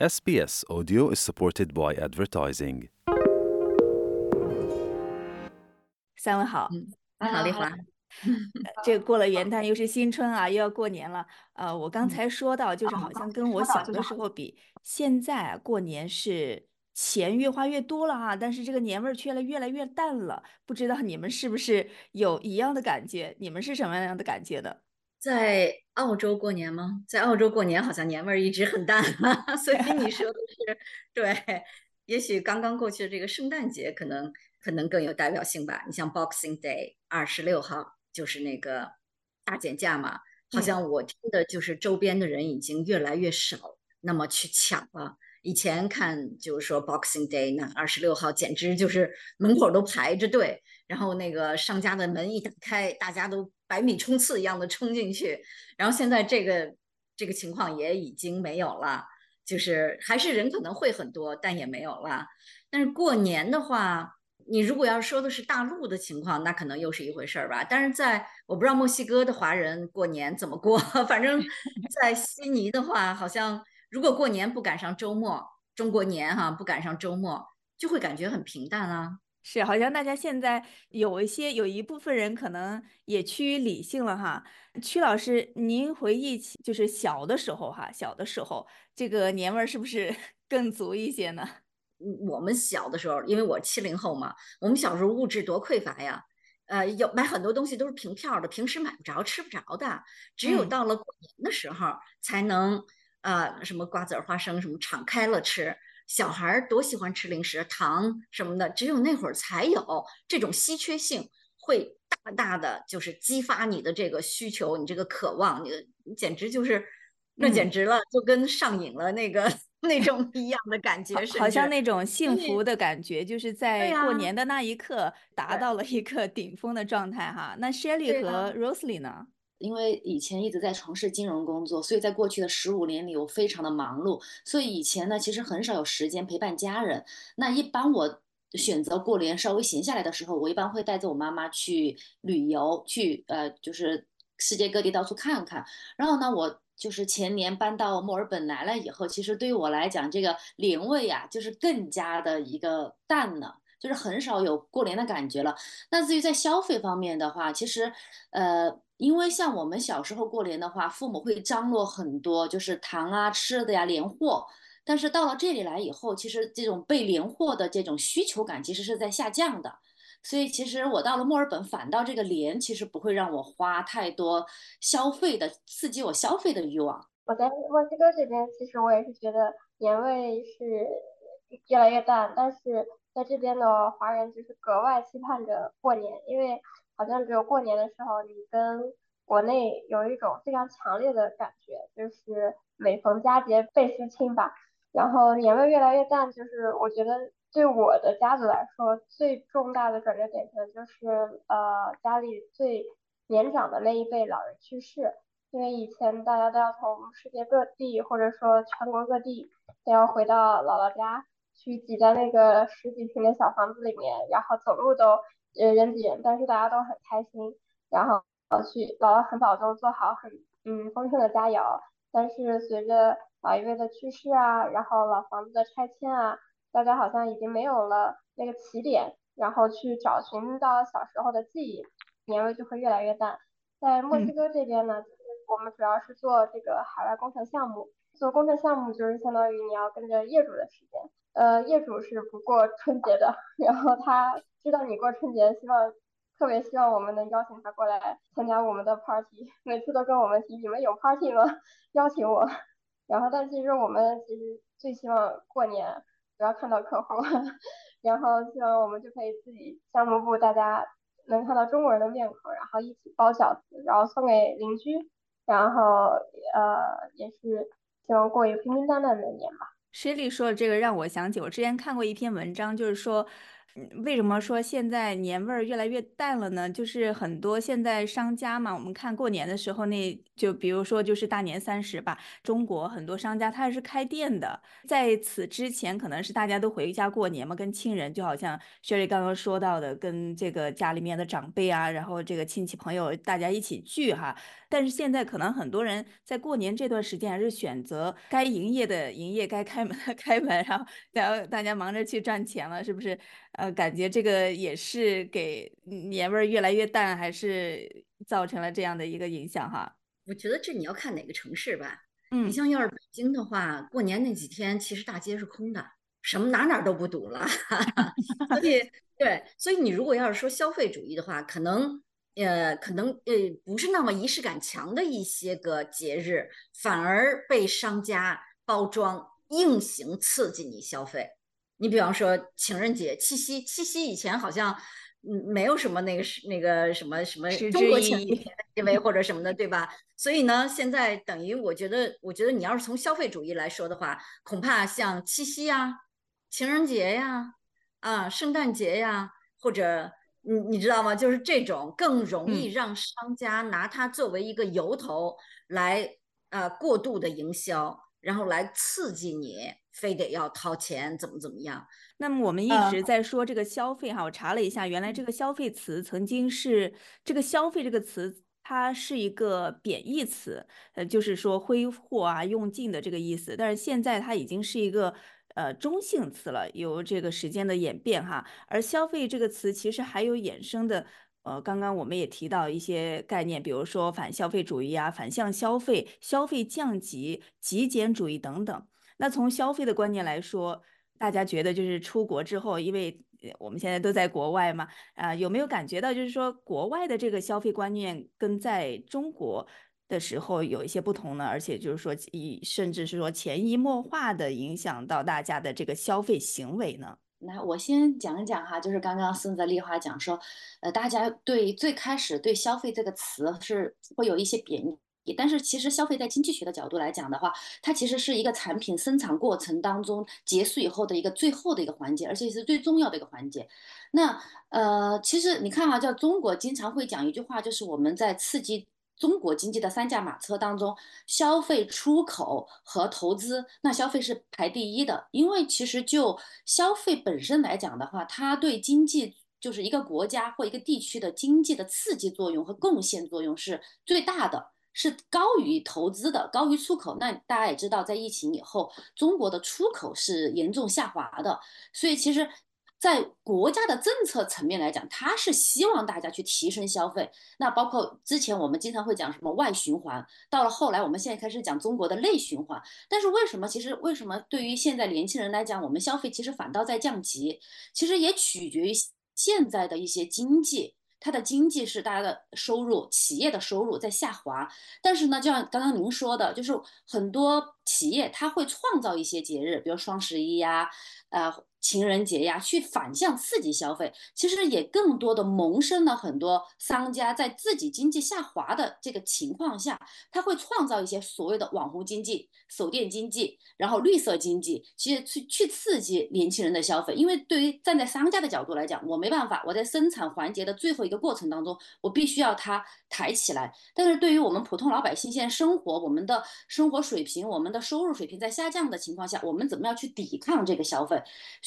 SBS Audio is supported by advertising. 三位好，好，丽华。这过了元旦又是新春啊，又要过年了。呃，我刚嗯才说到，就是哦好像跟我小的时候比，现在啊过年是钱越花越多了啊，但是这个年味儿却来越来越淡了。不知道你们是不是有一样的感觉？你们是什么样的感觉的？在澳洲过年吗？在澳洲过年好像年味儿一直很淡，所以你说的是对。也许刚刚过去的这个圣诞节可能可能更有代表性吧。你像 Boxing Day 二十六号就是那个大减价嘛，好像我听的就是周边的人已经越来越少，那么去抢了。以前看就是说 Boxing Day 那二十六号简直就是门口都排着队，然后那个商家的门一打开，大家都百米冲刺一样的冲进去。然后现在这个这个情况也已经没有了，就是还是人可能会很多，但也没有了。但是过年的话，你如果要说的是大陆的情况，那可能又是一回事儿吧。但是在我不知道墨西哥的华人过年怎么过，反正在悉尼的话，好像如果过年不赶上周末，中国年哈不赶上周末，就会感觉很平淡啊。是，好像大家现在有一些有一部分人可能也趋于理性了哈。曲老师，您回忆起就是小的时候哈，小的时候这个年味儿是不是 更足一些呢？嗯我们小的时候，因为我七零后嘛，我们小时候物质多匮乏呀，呃，有买很多东西都是凭票的，平时买不着、吃不着的，只有嗯到了过年的时候才能，呃，什么瓜子儿、花生什么敞开了吃。小孩儿多喜欢吃零食、糖什么的，只有那会儿才有这种稀缺性，会大大的就是激发你的这个需求，你这个渴望，你的你简直就是，那简嗯直了，就跟上瘾了那个 那种一样的感觉，好，甚好像。那种幸福的感觉，就是在过，年的那一刻达到了一个 顶峰的状态哈。那 Shelly，和 Rosely 呢？因为以前一直在从事金融工作，所以在过去的十五年里，我非常的忙碌，所以以前呢，其实很少有时间陪伴家人。那一般我选择过年稍微闲下来的时候，我一般会带着我妈妈去旅游，去呃，就是世界各地到处看看。然后呢，我就是前年搬到墨尔本来了以后，其实对于我来讲，这个年味啊，就是更加的一个淡了。就是很少有过年的感觉了。那至于在消费方面的话，其实，呃，因为像我们小时候过年的话，父母会张罗很多，就是糖啊、吃的呀、年货。但是到了这里来以后，其实这种被年货的这种需求感其实是在下降的。所以其实我到了墨尔本，反倒这个年其实不会让我花太多消费的，刺激我消费的欲望。我在墨西哥这边，其实我也是觉得年味是越来越淡，但是在这边的华人就是格外期盼着过年，因为好像只有过年的时候，你跟国内有一种非常强烈的感觉，就是每逢佳节倍思亲吧。然后年味越来越淡，就是我觉得对我的家族来说，最重大的转折点可能就是呃家里最年长的那一辈老人去世。因为以前大家都要从世界各地或者说全国各地都要回到姥姥家去挤在那个十几平的小房子里面，然后走路都呃人挤人，但是大家都很开心，然后呃去姥姥很早就做好很嗯丰盛的佳肴，但是随着老一辈的去世啊，然后老房子的拆迁啊，大家好像已经没有了那个起点，然后去找寻到小时候的记忆，年味就会越来越淡。在墨西嗯哥这边呢，我们主要是做这个海外工程项目。做工程项目就是相当于你要跟着业主的时间，呃，业主是不过春节的，然后他知道你过春节，希望特别希望我们能邀请他过来参加我们的 party，每次都跟我们提你们有 party 吗？邀请我。然后，但其实我们其实最希望过年不要看到客户，然后希望我们就可以自己项目部大家能看到中国人的面孔，然后一起包饺子，然后送给邻居，然后呃也是希望过一个平平淡淡的年吧。Shelly 说的这个让我想起，我之前看过一篇文章，就是说，为什么说现在年味儿越来越淡了呢？就是很多现在商家嘛，我们看过年的时候那，就比如说就是大年三十吧，中国很多商家他是开店的，在此之前可能是大家都回家过年嘛，跟亲人，就好像雪莉刚刚说到的，跟这个家里面的长辈啊，然后这个亲戚朋友大家一起聚哈。但是现在可能很多人在过年这段时间还是选择该营业的营业，该开门的开门，然后然后大家忙着去赚钱了，是不是？呃，感觉这个也是给年味儿越来越淡，还是造成了这样的一个影响哈？我觉得这你要看哪个城市吧。嗯你像要是北京的话，过年那几天其实大街是空的，什么哪哪都不堵了。所以 对，所以你如果要是说消费主义的话，可能呃可能呃不是那么仪式感强的一些个节日，反而被商家包装硬行刺激你消费。你比方说情人节、七夕，七夕以前好像嗯没有什么那个是那个什么什么中国情人节因为或者什么的，对吧？所以呢，现在等于我觉得，我觉得你要是从消费主义来说的话，恐怕像七夕呀、情人节呀、啊圣诞节呀，或者你你知道吗？就是这种更容易嗯让商家拿它作为一个由头来呃过度的营销，然后来刺激你，非得要掏钱，怎么怎么样。那么我们一呃直在说这个消费哈，我查了一下，原来这个消费词曾经是这个消费这个词，它是一个贬义词，呃，就是说挥霍啊、用尽的这个意思。但是现在它已经是一个呃中性词了，由这个时间的演变哈。而消费这个词其实还有衍生的。呃，刚刚我们也提到一些概念，比如说反消费主义啊、反向消费、消费降级、极简主义等等。那从消费的观念来说，大家觉得就是出国之后，因为我们现在都在国外嘛，啊、有没有感觉到就是说国外的这个消费观念跟在中国的时候有一些不同呢？而且就是说以甚至是说潜移默化的影响到大家的这个消费行为呢？那我先讲一讲哈，就是刚刚孙泽丽华讲说，呃，大家对最开始对消费这个词是会有一些贬义，但是其实消费在经济学的角度来讲的话，它其实是一个产品生产过程当中结束以后的一个最后的一个环节，而且是最重要的一个环节。那呃，其实你看哈，叫中国经常会讲一句话，就是我们在刺激。中国经济的三驾马车当中，消费、出口和投资，那消费是排第一的。因为其实就消费本身来讲的话，它对经济就是一个国家或一个地区的经济的刺激作用和贡献作用是最大的。是高于投资的，高于出口。那大家也知道，在疫情以后，中国的出口是严重下滑的。所以其实，在国家的政策层面来讲，它是希望大家去提升消费。那包括之前我们经常会讲什么外循环，到了后来，我们现在开始讲中国的内循环。但是为什么？其实为什么对于现在年轻人来讲，我们消费其实反倒在降级？其实也取决于现在的一些经济。它的经济是大家的收入，企业的收入在下滑，但是呢，就像刚刚您说的，就是很多企业它会创造一些节日，比如双十一呀，呃，情人节呀，去反向刺激消费。其实也更多的萌生了很多商家在自己经济下滑的这个情况下，他会创造一些所谓的网红经济、手电经济，然后绿色经济，其实去去刺激年轻人的消费。因为对于站在商家的角度来讲，我没办法，我在生产环节的最后一个过程当中，我必须要它抬起来。但是对于我们普通老百姓现在生活，我们的生活水平、我们的收入水平在下降的情况下，我们怎么样去抵抗这个消费？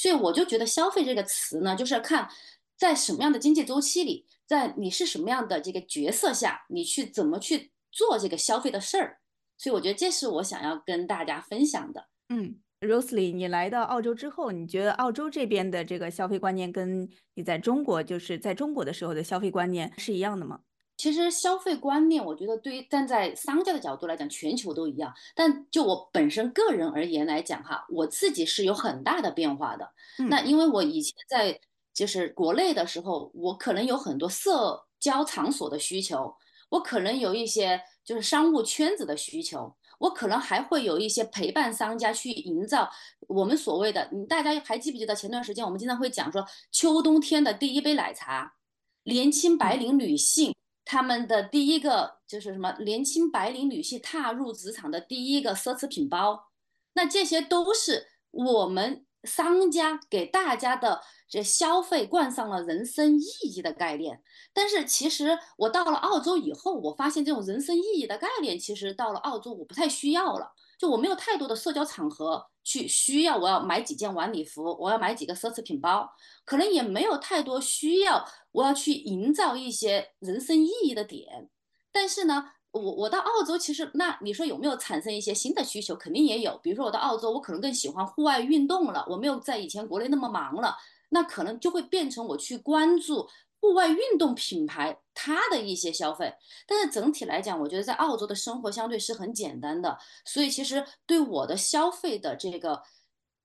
所以我就觉得“消费”这个词呢，就是看在什么样的经济周期里，在你是什么样的这个角色下，你去怎么去做这个消费的事儿。所以我觉得这是我想要跟大家分享的。嗯，Rosely，你来到澳洲之后，你觉得澳洲这边的这个消费观念跟你在中国，就是在中国的时候的消费观念是一样的吗？其实消费观念，我觉得对于站在商家的角度来讲，全球都一样。但就我本身个人而言来讲，哈，我自己是有很大的变化的。嗯那因为我以前在就是国内的时候，我可能有很多社交场所的需求，我可能有一些就是商务圈子的需求，我可能还会有一些陪伴商家去营造我们所谓的，你大家还记不记得前段时间我们经常会讲说，秋冬天的第一杯奶茶，年轻白领女性。他们的第一个就是什么？年轻白领女性踏入职场的第一个奢侈品包，那这些都是我们商家给大家的这消费冠上了人生意义的概念。但是其实我到了澳洲以后，我发现这种人生意义的概念，其实到了澳洲我不太需要了。就我没有太多的社交场合去需要，我要买几件晚礼服，我要买几个奢侈品包，可能也没有太多需要我要去营造一些人生意义的点。但是呢，我我到澳洲，其实那你说有没有产生一些新的需求？肯定也有。比如说我到澳洲，我可能更喜欢户外运动了，我没有在以前国内那么忙了，那可能就会变成我去关注。户外运动品牌它的一些消费，但是整体来讲，我觉得在澳洲的生活相对是很简单的，所以其实对我的消费的这个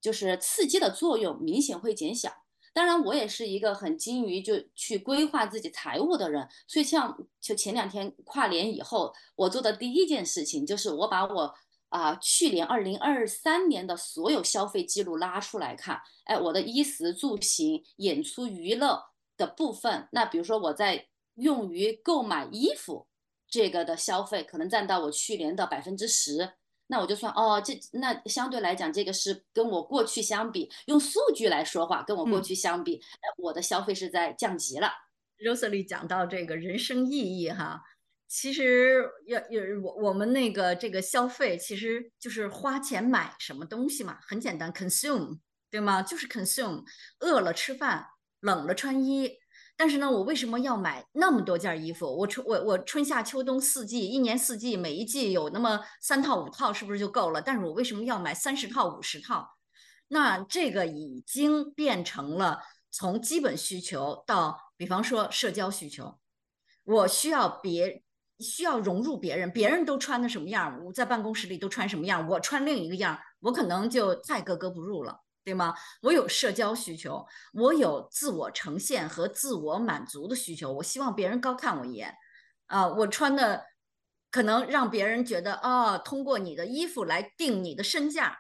就是刺激的作用明显会减小。当然，我也是一个很精于就去规划自己财务的人，所以像就前两天跨年以后，我做的第一件事情就是我把我啊去年二零二三年的所有消费记录拉出来看，哎，我的衣食住行、演出娱乐。的部分，那比如说我在用于购买衣服这个的消费，可能占到我去年的百分之十，那我就算哦，这那相对来讲，这个是跟我过去相比，用数据来说话，跟我过去相比，我的消费是在降级了。Rosalie 讲到这个人生意义哈，其实要有我我们那个这个消费其实就是花钱买什么东西嘛，很简单，consume 对吗？就是 consume，饿了吃饭。冷了穿衣，但是呢，我为什么要买那么多件衣服？我春我我春夏秋冬四季，一年四季每一季有那么三套五套，是不是就够了？但是我为什么要买三十套五十套？那这个已经变成了从基本需求到，比方说社交需求，我需要别需要融入别人，别人都穿的什么样，我在办公室里都穿什么样，我穿另一个样，我可能就太格格不入了。对吗？我有社交需求，我有自我呈现和自我满足的需求。我希望别人高看我一眼，啊，我穿的可能让别人觉得，哦，通过你的衣服来定你的身价，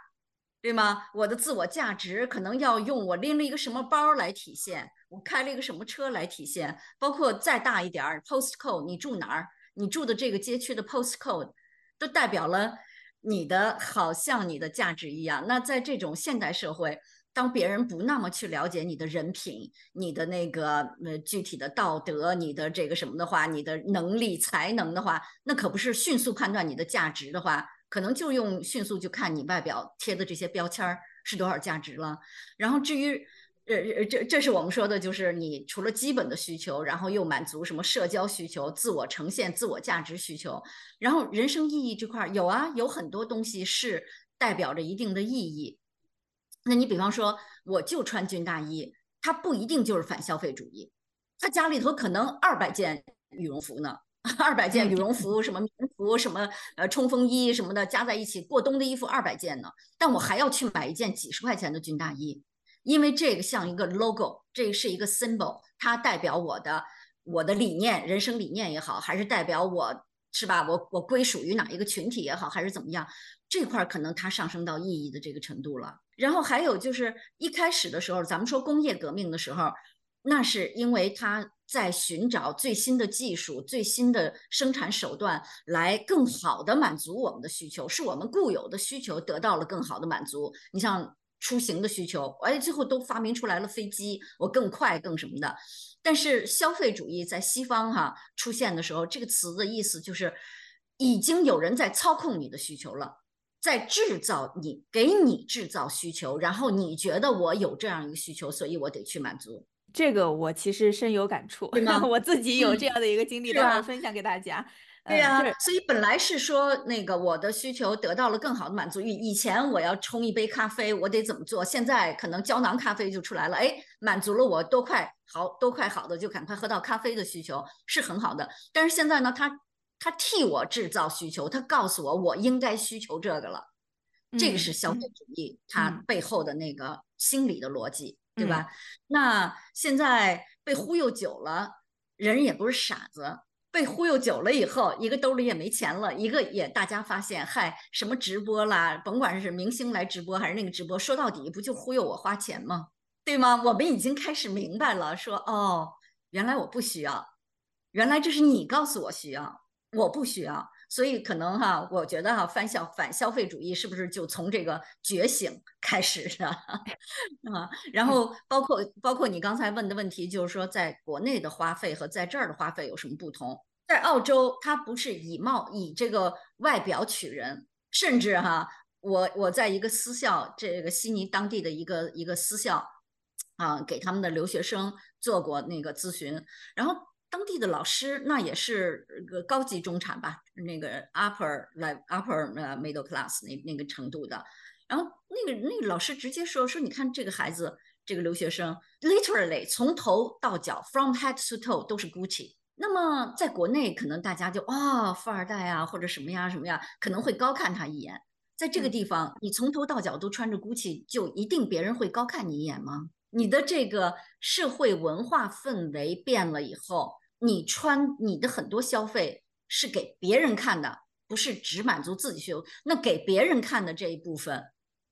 对吗？我的自我价值可能要用我拎了一个什么包来体现，我开了一个什么车来体现，包括再大一点儿，postcode，你住哪儿？你住的这个街区的 postcode，都代表了。你的好像你的价值一样，那在这种现代社会，当别人不那么去了解你的人品、你的那个呃具体的道德、你的这个什么的话，你的能力才能的话，那可不是迅速判断你的价值的话，可能就用迅速就看你外表贴的这些标签儿是多少价值了。然后至于。呃这这是我们说的，就是你除了基本的需求，然后又满足什么社交需求、自我呈现、自我价值需求，然后人生意义这块有啊，有很多东西是代表着一定的意义。那你比方说，我就穿军大衣，它不一定就是反消费主义，他家里头可能二百件羽绒服呢，二百件羽绒服、什么棉服、什么呃冲锋衣什么的加在一起，过冬的衣服二百件呢，但我还要去买一件几十块钱的军大衣。因为这个像一个 logo，这个是一个 symbol，它代表我的我的理念、人生理念也好，还是代表我是吧？我我归属于哪一个群体也好，还是怎么样？这块可能它上升到意义的这个程度了。然后还有就是一开始的时候，咱们说工业革命的时候，那是因为它在寻找最新的技术、最新的生产手段，来更好的满足我们的需求，是我们固有的需求得到了更好的满足。你像。出行的需求，哎，最后都发明出来了飞机，我更快更什么的。但是消费主义在西方哈出现的时候，这个词的意思就是已经有人在操控你的需求了，在制造你给你制造需求，然后你觉得我有这样一个需求，所以我得去满足。这个我其实深有感触，我自己有这样的一个经历，待会儿分享给大家。对呀，所以本来是说那个我的需求得到了更好的满足。以以前我要冲一杯咖啡，我得怎么做？现在可能胶囊咖啡就出来了，哎，满足了我多快好多快好的就赶快喝到咖啡的需求是很好的。但是现在呢，他他替我制造需求，他告诉我我应该需求这个了，这个是消费主义它背后的那个心理的逻辑，对吧？那现在被忽悠久了，人也不是傻子。被忽悠久了以后，一个兜里也没钱了，一个也大家发现，嗨，什么直播啦，甭管是明星来直播还是那个直播，说到底不就忽悠我花钱吗？对吗？我们已经开始明白了，说哦，原来我不需要，原来这是你告诉我需要，我不需要，所以可能哈，我觉得哈，反消反消费主义是不是就从这个觉醒开始的 啊？然后包括包括你刚才问的问题，就是说在国内的花费和在这儿的花费有什么不同？在澳洲，它不是以貌以这个外表取人，甚至哈，我我在一个私校，这个悉尼当地的一个一个私校啊，给他们的留学生做过那个咨询，然后当地的老师那也是个高级中产吧，那个 upper like upper 呃 middle class 那那个程度的，然后那个那个老师直接说说，你看这个孩子，这个留学生 literally 从头到脚 from head to toe 都是 Gucci。那么在国内，可能大家就啊，富二代啊，或者什么呀什么呀，可能会高看他一眼。在这个地方，你从头到脚都穿着 GUCCI，就一定别人会高看你一眼吗？你的这个社会文化氛围变了以后，你穿你的很多消费是给别人看的，不是只满足自己需求。那给别人看的这一部分，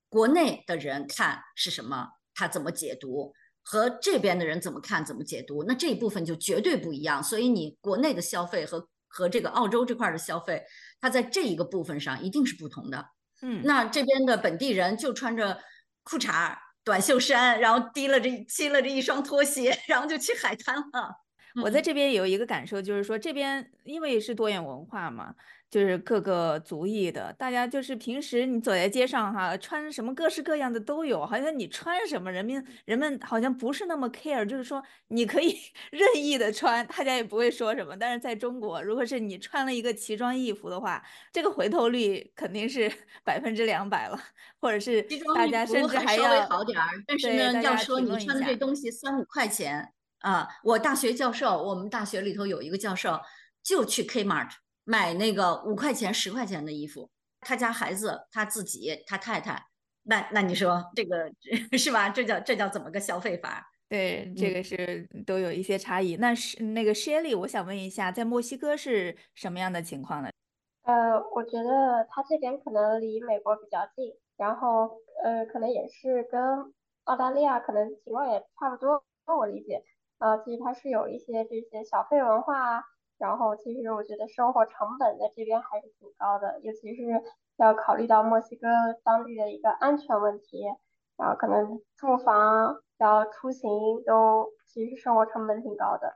国内的人看是什么？他怎么解读？和这边的人怎么看、怎么解读，那这一部分就绝对不一样。所以你国内的消费和和这个澳洲这块的消费，它在这一个部分上一定是不同的。嗯，那这边的本地人就穿着裤衩、短袖衫，然后提了这提了这一双拖鞋，然后就去海滩了。我在这边有一个感受，就是说这边因为是多元文化嘛。就是各个族裔的，大家就是平时你走在街上哈，穿什么各式各样的都有，好像你穿什么，人民人们好像不是那么 care，就是说你可以 任意的穿，大家也不会说什么。但是在中国，如果是你穿了一个奇装异服的话，这个回头率肯定是 百分之两百了，或者是大家甚至还要好点儿。但是呢，要说你穿的这东西三五块钱啊，我大学教授，我们大学里头有一个教授就去 Kmart。买那个五块钱、十块钱的衣服，他家孩子、他自己、他太太，那那你说这个 是吧？这叫这叫怎么个消费法？对，这个是都有一些差异。那是那个 Shelly，我想问一下，在墨西哥是什么样的情况呢？呃，我觉得他这边可能离美国比较近，然后呃，可能也是跟澳大利亚可能情况也差不多。我理解，呃，其实它是有一些这些小费文化。然后其实我觉得生活成本在这边还是挺高的，尤其是要考虑到墨西哥当地的一个安全问题，然后可能住房、然后出行都其实生活成本挺高的。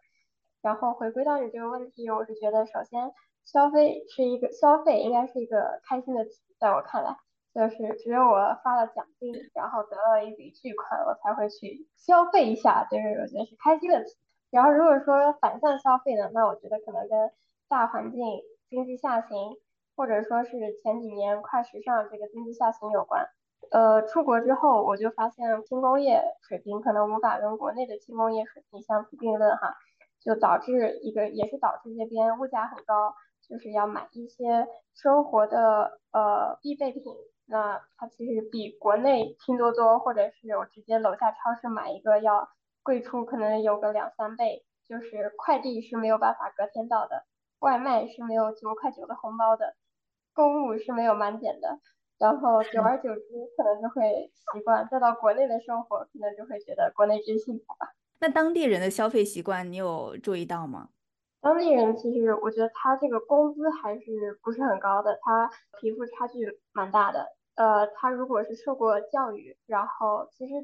然后回归到你这个问题，我是觉得首先消费是一个消费应该是一个开心的词，在我看来，就是只有我发了奖金，然后得了一笔巨款，我才会去消费一下，就是我觉得是开心的。然后如果说反向消费呢，那我觉得可能跟大环境经济下行，或者说是前几年快时尚这个经济下行有关。呃，出国之后我就发现轻工业水平可能无法跟国内的轻工业水平相提并论哈，就导致一个也是导致这边物价很高，就是要买一些生活的呃必备品，那它其实比国内拼多多或者是我直接楼下超市买一个要。贵出可能有个两三倍，就是快递是没有办法隔天到的，外卖是没有九块九的红包的，购物是没有满减的，然后久而久之可能就会习惯，再到国内的生活可能就会觉得国内真幸福吧。那当地人的消费习惯你有注意到吗？当地人其实我觉得他这个工资还是不是很高的，他贫富差距蛮大的。呃，他如果是受过教育，然后其实。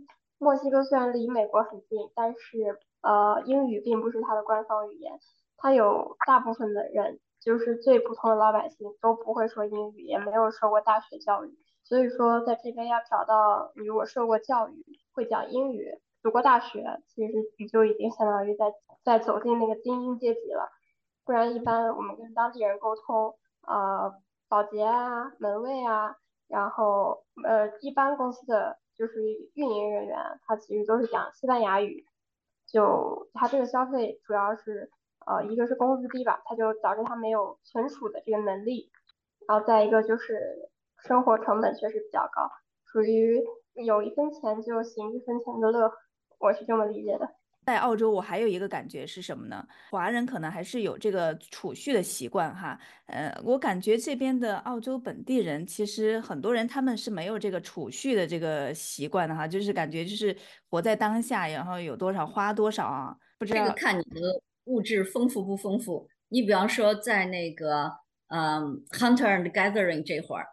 墨西哥虽然离美国很近，但是呃，英语并不是他的官方语言。他有大部分的人，就是最普通的老百姓都不会说英语，也没有受过大学教育。所以说，在这边要找到你如果受过教育、会讲英语、读过大学，其实你就已经相当于在在走进那个精英阶级了。不然，一般我们跟当地人沟通，呃，保洁啊、门卫啊，然后呃，一般公司的。就是运营人员，他其实都是讲西班牙语，就他这个消费主要是，呃，一个是工资低吧，他就导致他没有存储的这个能力，然后再一个就是生活成本确实比较高，属于有一分钱就行一分钱的乐，我是这么理解的。在澳洲，我还有一个感觉是什么呢？华人可能还是有这个储蓄的习惯哈。呃，我感觉这边的澳洲本地人，其实很多人他们是没有这个储蓄的这个习惯的哈，就是感觉就是活在当下，然后有多少花多少啊。不知道这个看你的物质丰富不丰富。你比方说在那个嗯，hunter and gathering 这会儿，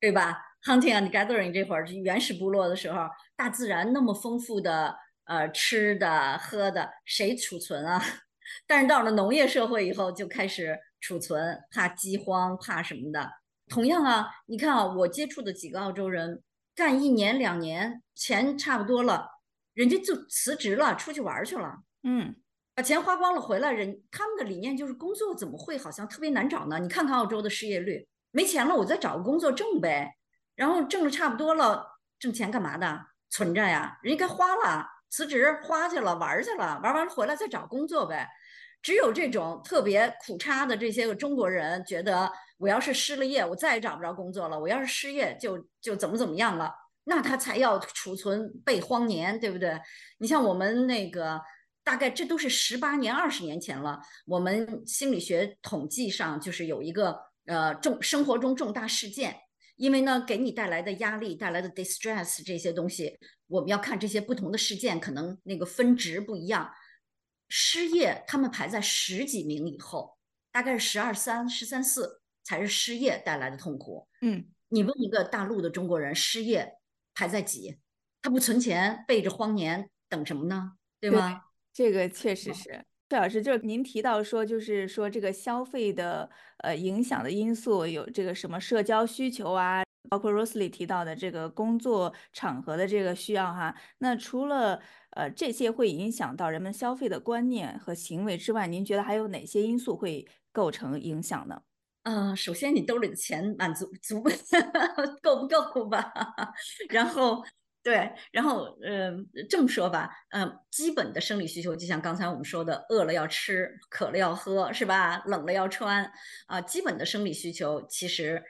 对吧？hunting and gathering 这会儿是原始部落的时候，大自然那么丰富的呃吃的喝的，谁储存啊？但是到了农业社会以后，就开始储存，怕饥荒，怕什么的。同样啊，你看啊，我接触的几个澳洲人，干一年两年，钱差不多了，人家就辞职了，出去玩去了。嗯，把钱花光了回来，人他们的理念就是工作怎么会好像特别难找呢？你看看澳洲的失业率，没钱了我再找个工作挣呗，然后挣的差不多了，挣钱干嘛的？存着呀，人家该花了，辞职花去了，玩去了，玩完了回来再找工作呗。只有这种特别苦差的这些个中国人，觉得我要是失了业，我再也找不着工作了。我要是失业，就就怎么怎么样了，那他才要储存备荒年，对不对？你像我们那个，大概这都是十八年、二十年前了。我们心理学统计上就是有一个呃重生活中重大事件，因为呢给你带来的压力、带来的 distress 这些东西，我们要看这些不同的事件，可能那个分值不一样。失业，他们排在十几名以后，大概是十二三、十三四才是失业带来的痛苦。嗯，你问一个大陆的中国人，失业排在几？他不存钱，背着荒年，等什么呢？对吗？这个确实是。崔老师，就是您提到说，就是说这个消费的呃影响的因素有这个什么社交需求啊，包括 Rosely 提到的这个工作场合的这个需要哈。那除了呃，这些会影响到人们消费的观念和行为之外，您觉得还有哪些因素会构成影响呢？嗯，首先你兜里的钱满足足 够不够吧？然后对，然后呃这么说吧，嗯，基本的生理需求就像刚才我们说的，饿了要吃，渴了要喝，是吧？冷了要穿啊，基本的生理需求其实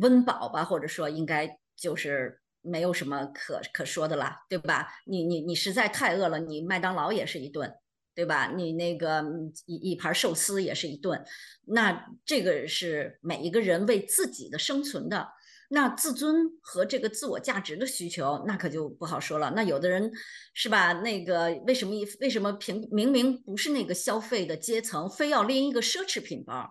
温饱吧，或者说应该就是。没有什么可可说的啦，对吧？你你你实在太饿了，你麦当劳也是一顿，对吧？你那个一一盘寿司也是一顿，那这个是每一个人为自己的生存的，那自尊和这个自我价值的需求，那可就不好说了。那有的人是吧？那个为什么为什么平明明不是那个消费的阶层，非要拎一个奢侈品包？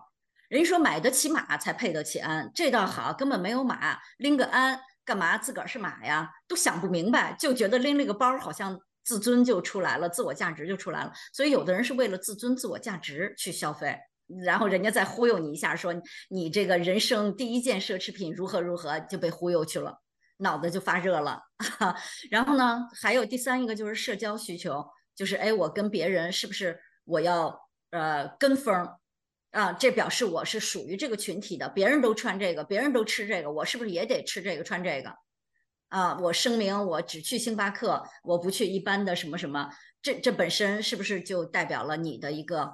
人家说买得起马才配得起鞍，这倒好，根本没有马，拎个鞍。干嘛自个儿是马呀？都想不明白，就觉得拎了个包，好像自尊就出来了，自我价值就出来了。所以有的人是为了自尊、自我价值去消费，然后人家再忽悠你一下，说你这个人生第一件奢侈品如何如何，就被忽悠去了，脑子就发热了。然后呢，还有第三一个就是社交需求，就是哎，我跟别人是不是我要呃跟风？啊，这表示我是属于这个群体的，别人都穿这个，别人都吃这个，我是不是也得吃这个、穿这个？啊，我声明我只去星巴克，我不去一般的什么什么，这这本身是不是就代表了你的一个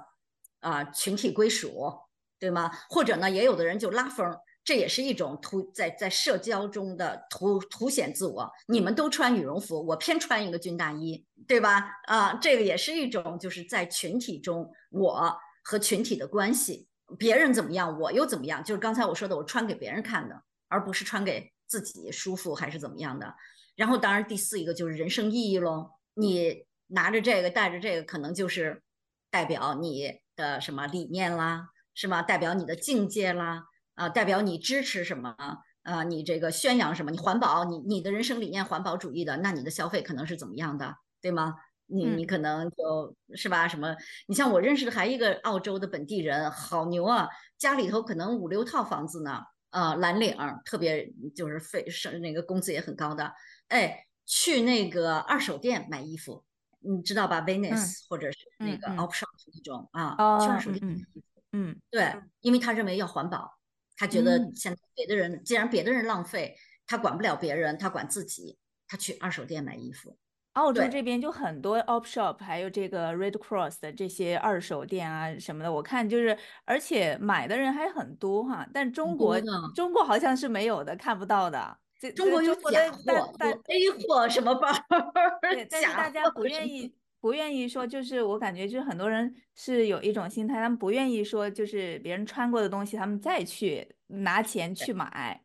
啊群体归属，对吗？或者呢，也有的人就拉风，这也是一种凸在在社交中的凸凸显自我。你们都穿羽绒服，我偏穿一个军大衣，对吧？啊，这个也是一种就是在群体中我。和群体的关系，别人怎么样，我又怎么样？就是刚才我说的，我穿给别人看的，而不是穿给自己舒服还是怎么样的。然后，当然第四一个就是人生意义喽。你拿着这个，带着这个，可能就是代表你的什么理念啦，是吗？代表你的境界啦，啊，代表你支持什么啊？你这个宣扬什么？你环保，你你的人生理念环保主义的，那你的消费可能是怎么样的，对吗？你你可能就是吧？什么？你像我认识的还一个澳洲的本地人，好牛啊！家里头可能五六套房子呢，啊，蓝领，特别就是费是那个工资也很高的。哎，去那个二手店买衣服，你知道吧？Venice 或者是那个 Opshop 那种啊，去二手店买衣服。嗯，对，因为他认为要环保，他觉得现在别的人既然别的人浪费，他管不了别人，他管自己，他去二手店买衣服。澳洲这边就很多 op shop，还有这个 Red Cross 的这些二手店啊什么的，我看就是，而且买的人还很多哈。但中国中国好像是没有的，看不到的。中国有假货，但 A 货什么包？对，但是大家不愿意不愿意说，就是我感觉就是很多人是有一种心态，他们不愿意说就是别人穿过的东西，他们再去拿钱去买。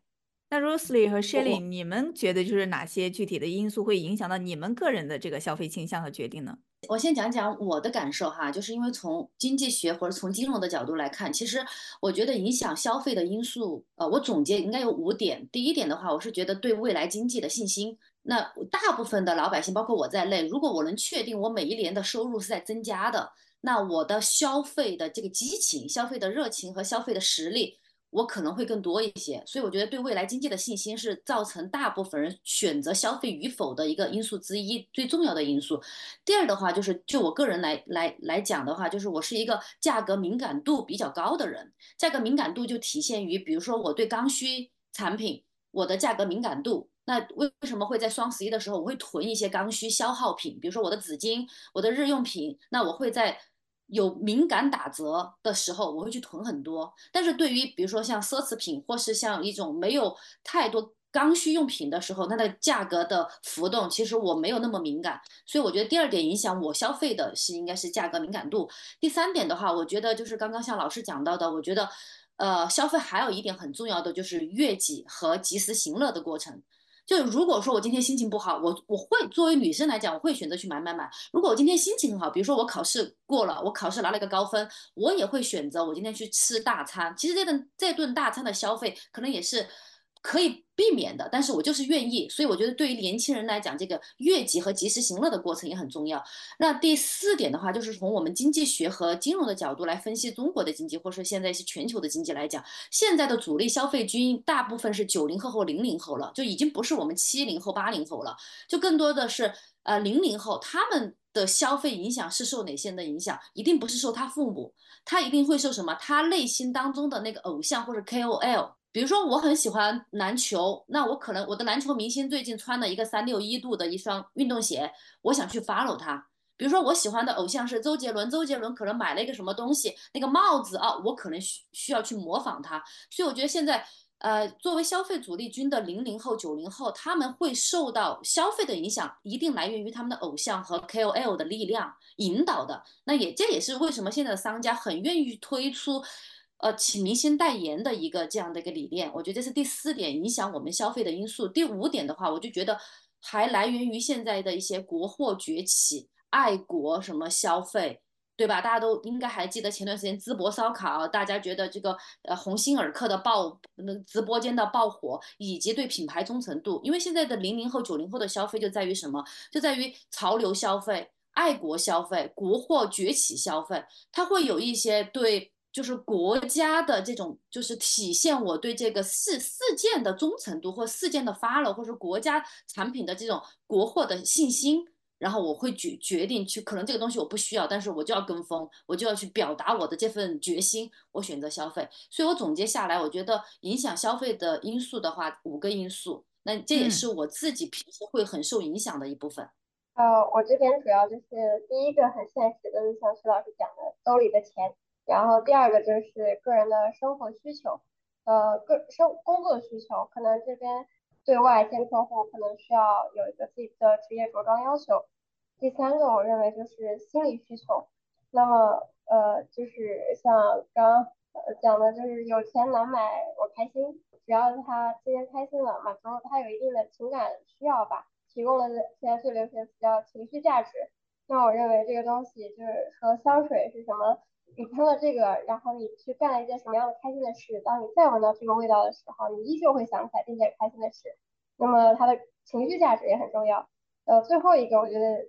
那 Rosely 和 Shelly，你们觉得就是哪些具体的因素会影响到你们个人的这个消费倾向和决定呢？我先讲讲我的感受哈，就是因为从经济学或者从金融的角度来看，其实我觉得影响消费的因素，呃，我总结应该有五点。第一点的话，我是觉得对未来经济的信心。那大部分的老百姓，包括我在内，如果我能确定我每一年的收入是在增加的，那我的消费的这个激情、消费的热情和消费的实力。我可能会更多一些，所以我觉得对未来经济的信心是造成大部分人选择消费与否的一个因素之一，最重要的因素。第二的话，就是就我个人来来来讲的话，就是我是一个价格敏感度比较高的人，价格敏感度就体现于，比如说我对刚需产品，我的价格敏感度。那为为什么会在双十一的时候我会囤一些刚需消耗品，比如说我的纸巾、我的日用品，那我会在。有敏感打折的时候，我会去囤很多。但是对于比如说像奢侈品，或是像一种没有太多刚需用品的时候，它的价格的浮动，其实我没有那么敏感。所以我觉得第二点影响我消费的是应该是价格敏感度。第三点的话，我觉得就是刚刚像老师讲到的，我觉得，呃，消费还有一点很重要的就是悦己和及时行乐的过程。就如果说我今天心情不好，我我会作为女生来讲，我会选择去买买买。如果我今天心情很好，比如说我考试过了，我考试拿了一个高分，我也会选择我今天去吃大餐。其实这顿这顿大餐的消费可能也是。可以避免的，但是我就是愿意，所以我觉得对于年轻人来讲，这个悦己和及时行乐的过程也很重要。那第四点的话，就是从我们经济学和金融的角度来分析中国的经济，或者说现在是全球的经济来讲，现在的主力消费军大部分是九零后或零零后了，就已经不是我们七零后、八零后了，就更多的是呃零零后，他们的消费影响是受哪些人的影响？一定不是受他父母，他一定会受什么？他内心当中的那个偶像或者 KOL。比如说我很喜欢篮球，那我可能我的篮球明星最近穿了一个三六一度的一双运动鞋，我想去 follow 他。比如说我喜欢的偶像是周杰伦，周杰伦可能买了一个什么东西，那个帽子啊，我可能需需要去模仿他。所以我觉得现在，呃，作为消费主力军的零零后、九零后，他们会受到消费的影响，一定来源于他们的偶像和 KOL 的力量引导的。那也这也是为什么现在的商家很愿意推出。呃，请明星代言的一个这样的一个理念，我觉得这是第四点影响我们消费的因素。第五点的话，我就觉得还来源于现在的一些国货崛起、爱国什么消费，对吧？大家都应该还记得前段时间淄博烧烤，大家觉得这个呃鸿星尔克的爆那直播间的爆火，以及对品牌忠诚度。因为现在的零零后、九零后的消费就在于什么？就在于潮流消费、爱国消费、国货崛起消费，它会有一些对。就是国家的这种，就是体现我对这个事事件的忠诚度，或事件的 follow，或者国家产品的这种国货的信心，然后我会决决定去，可能这个东西我不需要，但是我就要跟风，我就要去表达我的这份决心，我选择消费。所以我总结下来，我觉得影响消费的因素的话，五个因素，那这也是我自己平时会很受影响的一部分。呃，我这边主要就是第一个很现实的，就像徐老师讲的，兜里的钱。然后第二个就是个人的生活需求，呃，个生工作需求，可能这边对外见客户可能需要有一个自己的职业着装要求。第三个我认为就是心理需求，那么呃就是像刚呃讲的，就是有钱难买我开心，只要他今天开心了，满足他有一定的情感需要吧，提供了现在最流行的词叫情绪价值。那我认为这个东西就是和香水是什么？你喷了这个，然后你去干了一件什么样的开心的事？当你再闻到这个味道的时候，你依旧会想起来这件开心的事。那么它的情绪价值也很重要。呃，最后一个我觉得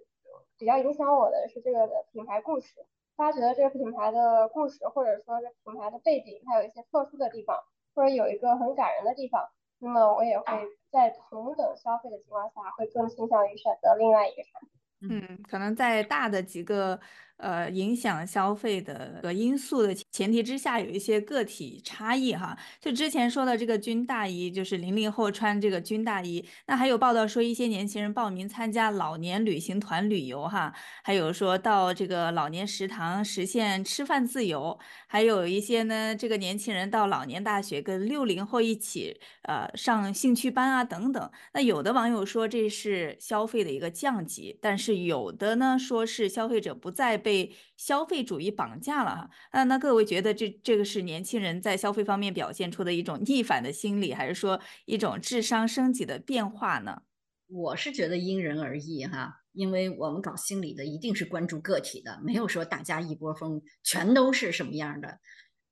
比较影响我的是这个的品牌故事。大家觉得这个品牌的故事，或者说这品牌的背景，它有一些特殊的地方，或者有一个很感人的地方，那么我也会在同等消费的情况下，会更倾向于选择另外一个产品。嗯，可能在大的几个。呃，影响消费的个因素的前提之下，有一些个体差异哈。就之前说的这个军大衣，就是零零后穿这个军大衣。那还有报道说，一些年轻人报名参加老年旅行团旅游哈，还有说到这个老年食堂实现吃饭自由，还有一些呢，这个年轻人到老年大学跟六零后一起呃上兴趣班啊等等。那有的网友说这是消费的一个降级，但是有的呢说是消费者不再。被消费主义绑架了哈。那那各位觉得这这个是年轻人在消费方面表现出的一种逆反的心理，还是说一种智商升级的变化呢？我是觉得因人而异哈，因为我们搞心理的一定是关注个体的，没有说大家一波蜂全都是什么样的，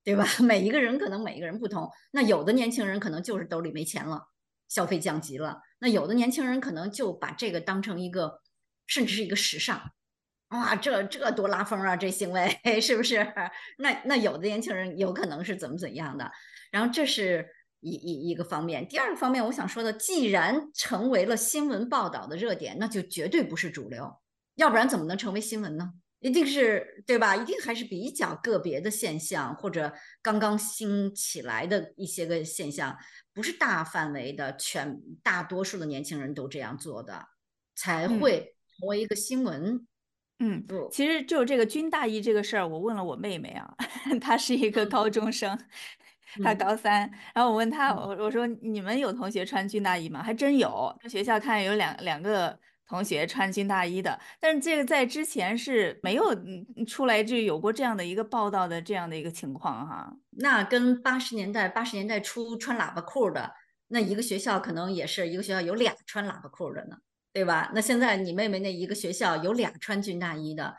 对吧？每一个人可能每一个人不同，那有的年轻人可能就是兜里没钱了，消费降级了；那有的年轻人可能就把这个当成一个，甚至是一个时尚，哇，这这多拉风啊，这行为 是不是？那那有的年轻人有可能是怎么怎样的，然后这是。一一一个方面，第二个方面，我想说的，既然成为了新闻报道的热点，那就绝对不是主流，要不然怎么能成为新闻呢？一定是对吧？一定还是比较个别的现象，或者刚刚兴起来的一些个现象，不是大范围的，全大多数的年轻人都这样做的，才会成为一个新闻。嗯，其实就这个军大衣这个事儿，我问了我妹妹啊，她是一个高中生。她高三，然后我问她，我我说你们有同学穿军大衣吗？还真有，学校看有两两个同学穿军大衣的，但是这个在之前是没有出来就有过这样的一个报道的这样的一个情况哈。那跟八十年代八十年代初穿喇叭裤的那一个学校可能也是一个学校有俩穿喇叭裤的呢，对吧？那现在你妹妹那一个学校有俩穿军大衣的，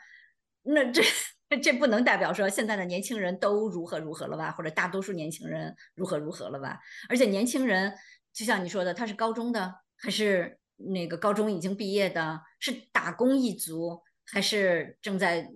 那这。这不能代表说现在的年轻人都如何如何了吧，或者大多数年轻人如何如何了吧？而且年轻人就像你说的，他是高中的，还是那个高中已经毕业的，是打工一族，还是正在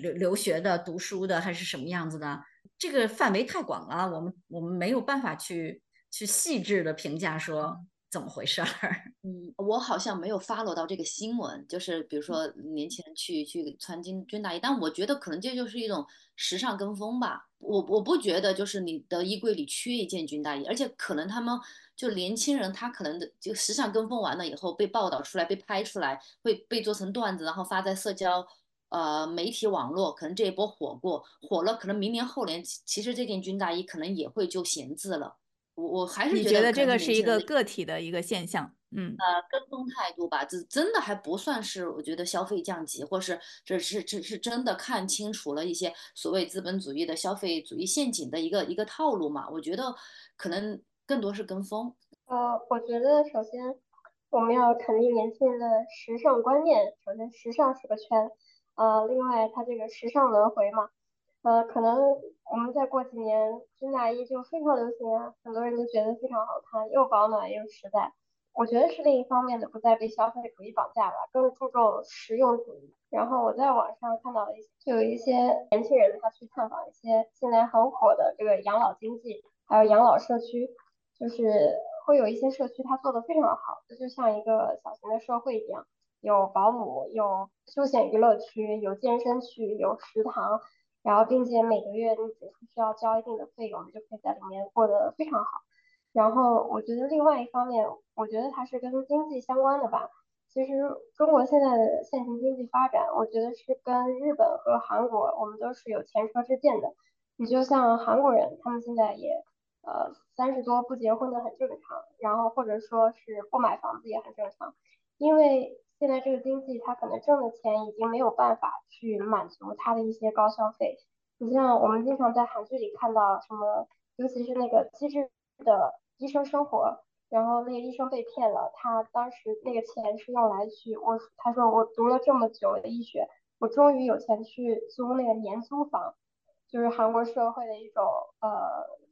留留学的、读书的，还是什么样子的？这个范围太广了，我们我们没有办法去去细致的评价说。怎么回事儿？嗯，我好像没有 follow 到这个新闻，就是比如说年轻人去去穿军军大衣，但我觉得可能这就是一种时尚跟风吧。我我不觉得就是你的衣柜里缺一件军大衣，而且可能他们就年轻人他可能的就时尚跟风完了以后被报道出来被拍出来会被做成段子，然后发在社交呃媒体网络，可能这一波火过火了，可能明年后年其实这件军大衣可能也会就闲置了。我我还是觉得这个是一个个体的一个现象，嗯，呃，跟风态度吧，这真的还不算是我觉得消费降级，或是这是这是真的看清楚了一些所谓资本主义的消费主义陷阱的一个一个套路嘛？我觉得可能更多是跟风。呃，我觉得首先我们要肯定年轻人的时尚观念，首先时尚是个圈，呃，另外它这个时尚轮回嘛。呃，可能我们再过几年，军大衣就非常流行啊，很多人都觉得非常好看，又保暖又实在。我觉得是另一方面的，不再被消费主义绑架吧，更注重实用主义。然后我在网上看到了一些，就有一些年轻人他去探访一些现在很火的这个养老经济，还有养老社区，就是会有一些社区它做的非常好，这就像一个小型的社会一样，有保姆，有休闲娱乐区，有健身区，有食堂。然后，并且每个月你只需要交一定的费用，你就可以在里面过得非常好。然后，我觉得另外一方面，我觉得它是跟经济相关的吧。其实中国现在的现行经济发展，我觉得是跟日本和韩国，我们都是有前车之鉴的。你就像韩国人，他们现在也呃三十多不结婚的很正常，然后或者说是不买房子也很正常，因为。现在这个经济，他可能挣的钱已经没有办法去满足他的一些高消费。你像我们经常在韩剧里看到什么，尤其是那个机智的医生生活，然后那个医生被骗了，他当时那个钱是用来去我，他说我读了这么久的医学，我终于有钱去租那个年租房，就是韩国社会的一种呃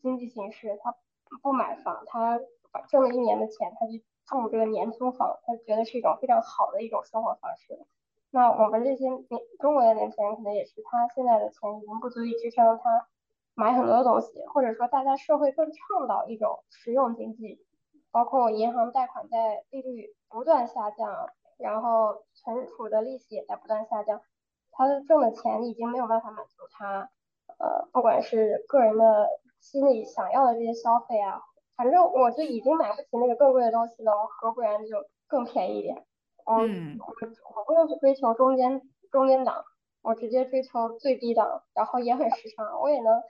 经济形式，他不买房，他把挣了一年的钱，他就。住这个年租房，他觉得是一种非常好的一种生活方式。那我们这些年中国的年轻人可能也是，他现在的钱已经不足以支撑他买很多东西，或者说大家社会更倡导一种实用经济，包括银行贷款在利率不断下降，然后存储的利息也在不断下降，他挣的钱已经没有办法满足他，呃，不管是个人的心里想要的这些消费啊。反正我就已经买不起那个更贵的东西了，我何不然就更便宜一点？嗯，我我不用去追求中间中间档，我直接追求最低档，然后也很时尚，我也能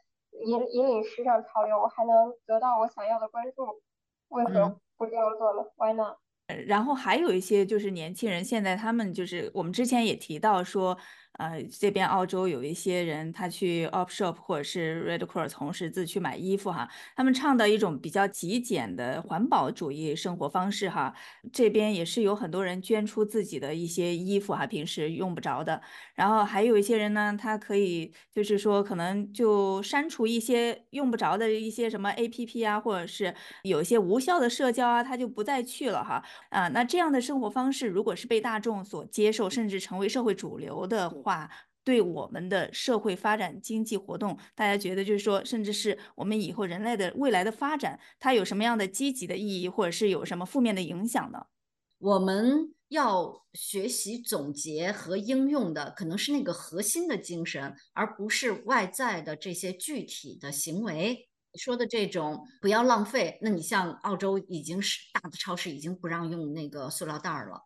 引引领时尚潮流，我还能得到我想要的关注，为何不这样做呢？Why not？然后还有一些就是年轻人，现在他们就是我们之前也提到说，呃，这边澳洲有一些人他去 Op Shop 或者是 Red Cross 从事自去买衣服哈，他们倡导一种比较极简的环保主义生活方式哈。这边也是有很多人捐出自己的一些衣服哈，平时用不着的。然后还有一些人呢，他可以就是说可能就删除一些用不着的一些什么 APP 啊，或者是有一些无效的社交啊，他就不再去了哈。啊，那这样的生活方式如果是被大众所接受，甚至成为社会主流的话，对我们的社会发展、经济活动，大家觉得就是说，甚至是我们以后人类的未来的发展，它有什么样的积极的意义，或者是有什么负面的影响呢？我们要学习总结和应用的，可能是那个核心的精神，而不是外在的这些具体的行为。说的这种不要浪费，那你像澳洲已经是大的超市已经不让用那个塑料袋了，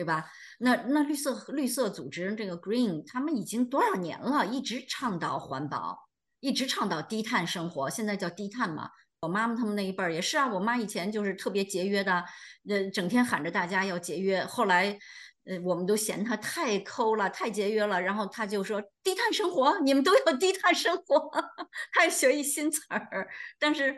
对吧？那那绿色绿色组织这个 Green，他们已经多少年了，一直倡导环保，一直倡导低碳生活，现在叫低碳嘛。我妈妈他们那一辈儿也是啊，我妈以前就是特别节约的，呃，整天喊着大家要节约，后来。呃，我们都嫌他太抠了，太节约了，然后他就说低碳生活，你们都要低碳生活，还学一新词儿。但是，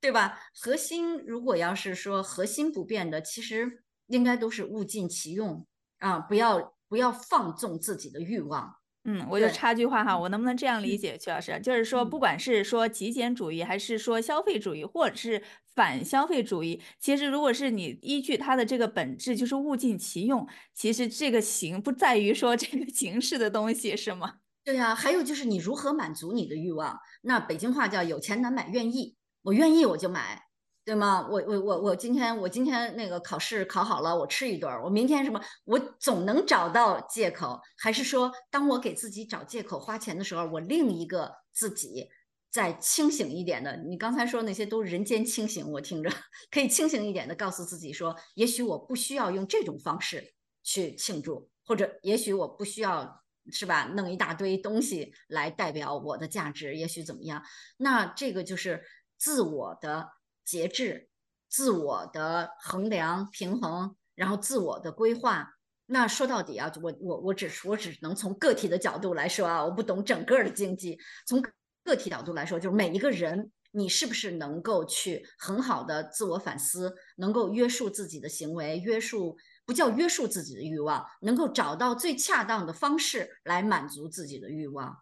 对吧？核心如果要是说核心不变的，其实应该都是物尽其用啊，不要不要放纵自己的欲望。嗯，我就插句话哈，我能不能这样理嗯解，曲老师？就是说，不管是说极简主义，还是说消费主义，或者是反消费主义，其实如果是你依据它的这个本质，就是物尽其用，其实这个形不在于说这个形式的东西，是吗？对呀、还有就是你如何满足你的欲望？那北京话叫有钱难买愿意，我愿意我就买，对吗？我我我我今天我今天那个考试考好了，我吃一顿儿，我明天什么，我总能找到借口。还是说，当我给自己找借口花钱的时候，我另一个自己再清醒一点的，你刚才说那些都人间清醒，我听着可以清醒一点的告诉自己说，也许我不需要用这种方式去庆祝，或者也许我不需要是吧，弄一大堆东西来代表我的价值，也许怎么样？那这个就是自我的节制、自我的衡量、平衡，然后自我的规划。那说到底啊，我我我只我只能从个体的角度来说啊，我不懂整个的经济。从个体角度来说，就是每一个人，你是不是能够去很好的自我反思，能够约束自己的行为，约束不叫约束自己的欲望，能够找到最恰当的方式来满足自己的欲望，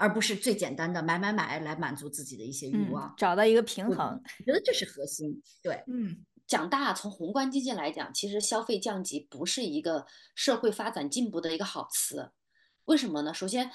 而不是最简单的买买买来满足自己的一些欲嗯望。，找到一个平衡。我觉得这是核心。对，嗯讲大，从宏观经济来讲，其实消费降级不是一个社会发展进步的一个好词。为什么呢？首先，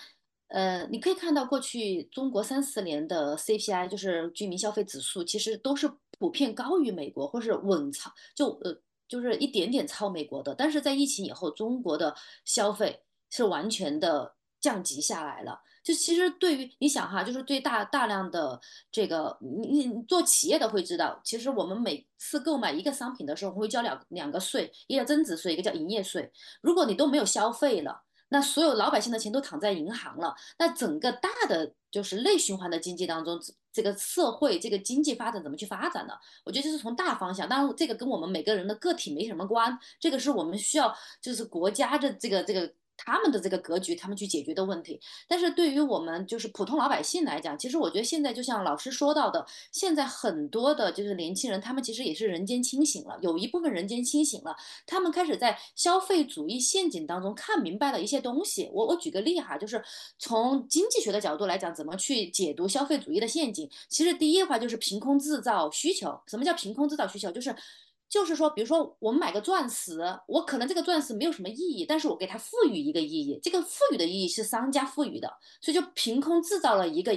呃，你可以看到过去中国三四年的 CPI，就是居民消费指数，其实都是普遍高于美国，或是稳超，就呃就是一点点超美国的。但是在疫情以后，中国的消费是完全的降级下来了。就其实对于你想哈，就是对大大量的这个你你做企业的会知道，其实我们每次购买一个商品的时候，会交两两个税，一个叫增值税，一个叫营业税。如果你都没有消费了，那所有老百姓的钱都躺在银行了，那整个大的就是内循环的经济当中，这个社会这个经济发展怎么去发展呢？我觉得这是从大方向，当然这个跟我们每个人的个体没什么关，这个是我们需要就是国家的这个这个。他们的这个格局，他们去解决的问题，但是对于我们就是普通老百姓来讲，其实我觉得现在就像老师说到的，现在很多的就是年轻人，他们其实也是人间清醒了，有一部分人间清醒了，他们开始在消费主义陷阱当中看明白了一些东西。我我举个例哈，就是从经济学的角度来讲，怎么去解读消费主义的陷阱？其实第一话就是凭空制造需求。什么叫凭空制造需求？就是就是说，比如说我们买个钻石，我可能这个钻石没有什么意义，但是我给它赋予一个意义，这个赋予的意义是商家赋予的，所以就凭空制造了一个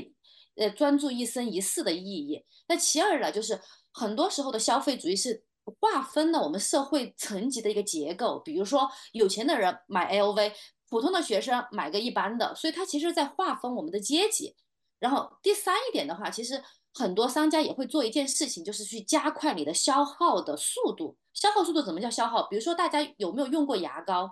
呃专注一生一世的意义。那其二呢，就是很多时候的消费主义是划分了我们社会层级的一个结构，比如说有钱的人买 LV，普通的学生买个一般的，所以它其实在划分我们的阶级。然后第三一点的话，其实很多商家也会做一件事情，就是去加快你的消耗的速度。消耗速度怎么叫消耗？比如说大家有没有用过牙膏？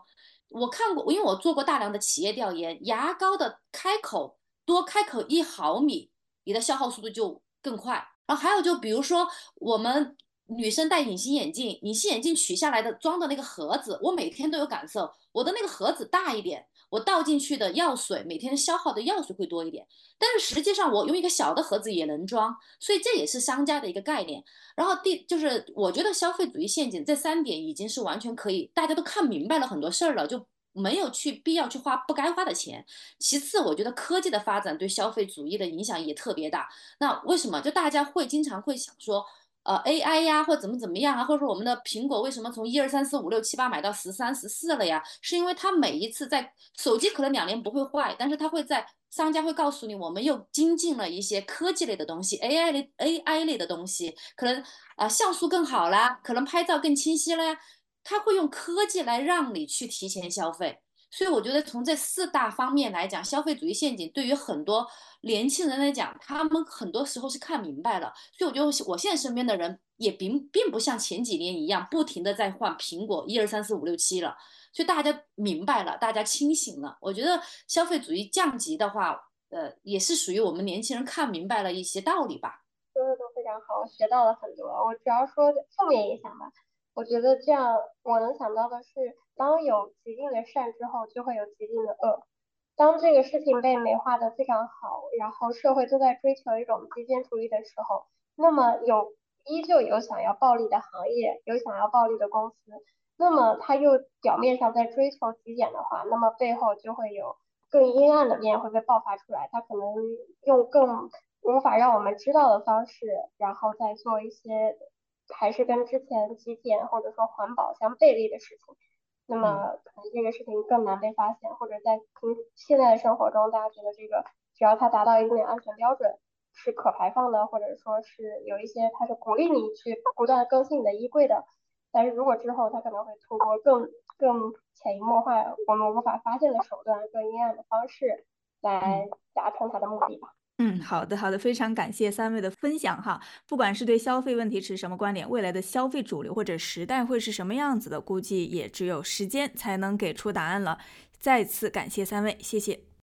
我看过，因为我做过大量的企业调研，牙膏的开口多开口一毫米，你的消耗速度就更快。然后还有就比如说我们女生戴隐形眼镜，隐形眼镜取下来的装的那个盒子，我每天都有感受，我的那个盒子大一点，我倒进去的药水，每天消耗的药水会多一点。但是实际上，我用一个小的盒子也能装，所以这也是商家的一个概念。然后第就是，我觉得消费主义陷阱这三点已经是完全可以，大家都看明白了很多事儿了，就没有去必要去花不该花的钱。其次，我觉得科技的发展对消费主义的影响也特别大。那为什么？就大家会经常会想说。呃，AI 呀，或怎么怎么样啊，或者说我们的苹果为什么从一二三四五六七八买到十三十四了呀？是因为它每一次在手机可能两年不会坏，但是它会在商家会告诉你，我们又精进了一些科技类的东西，AI 类 AI 类的东西，可能啊像素更好啦，可能拍照更清晰了呀，它会用科技来让你去提前消费。所以我觉得从这四大方面来讲，消费主义陷阱对于很多年轻人来讲，他们很多时候是看明白了。所以我觉得我现在身边的人也并并不像前几年一样不停的在换苹果一二三四五六七了。所以大家明白了，大家清醒了。我觉得消费主义降级的话，呃，也是属于我们年轻人看明白了一些道理吧。说的都非常好，我学到了很多。我主要说负面影响吧。我觉得这样，我能想到的是，当有极尽的善之后，就会有极尽的恶。当这个事情被美化的非常好，然后社会都在追求一种极简主义的时候，那么有依旧有想要暴利的行业，有想要暴利的公司，那么他又表面上在追求极简的话，那么背后就会有更阴暗的面会被爆发出来。他可能用更无法让我们知道的方式，然后再做一些。还是跟之前极简或者说环保相背离的事情，那么可能这个事情更难被发现，或者在平现在的生活中，大家觉得这个只要它达到一定的安全标准，是可排放的，或者说是有一些它是鼓励你去不断更新你的衣柜的，但是如果之后它可能会通过更更潜移默化、我们无法发现的手段、更阴暗的方式来达成它的目的吧。嗯，好的，好的，非常感谢三位的分享哈。不管是对消费问题持什么观点，未来的消费主流或者时代会是什么样子的，估计也只有时间才能给出答案了。再次感谢三位，谢谢。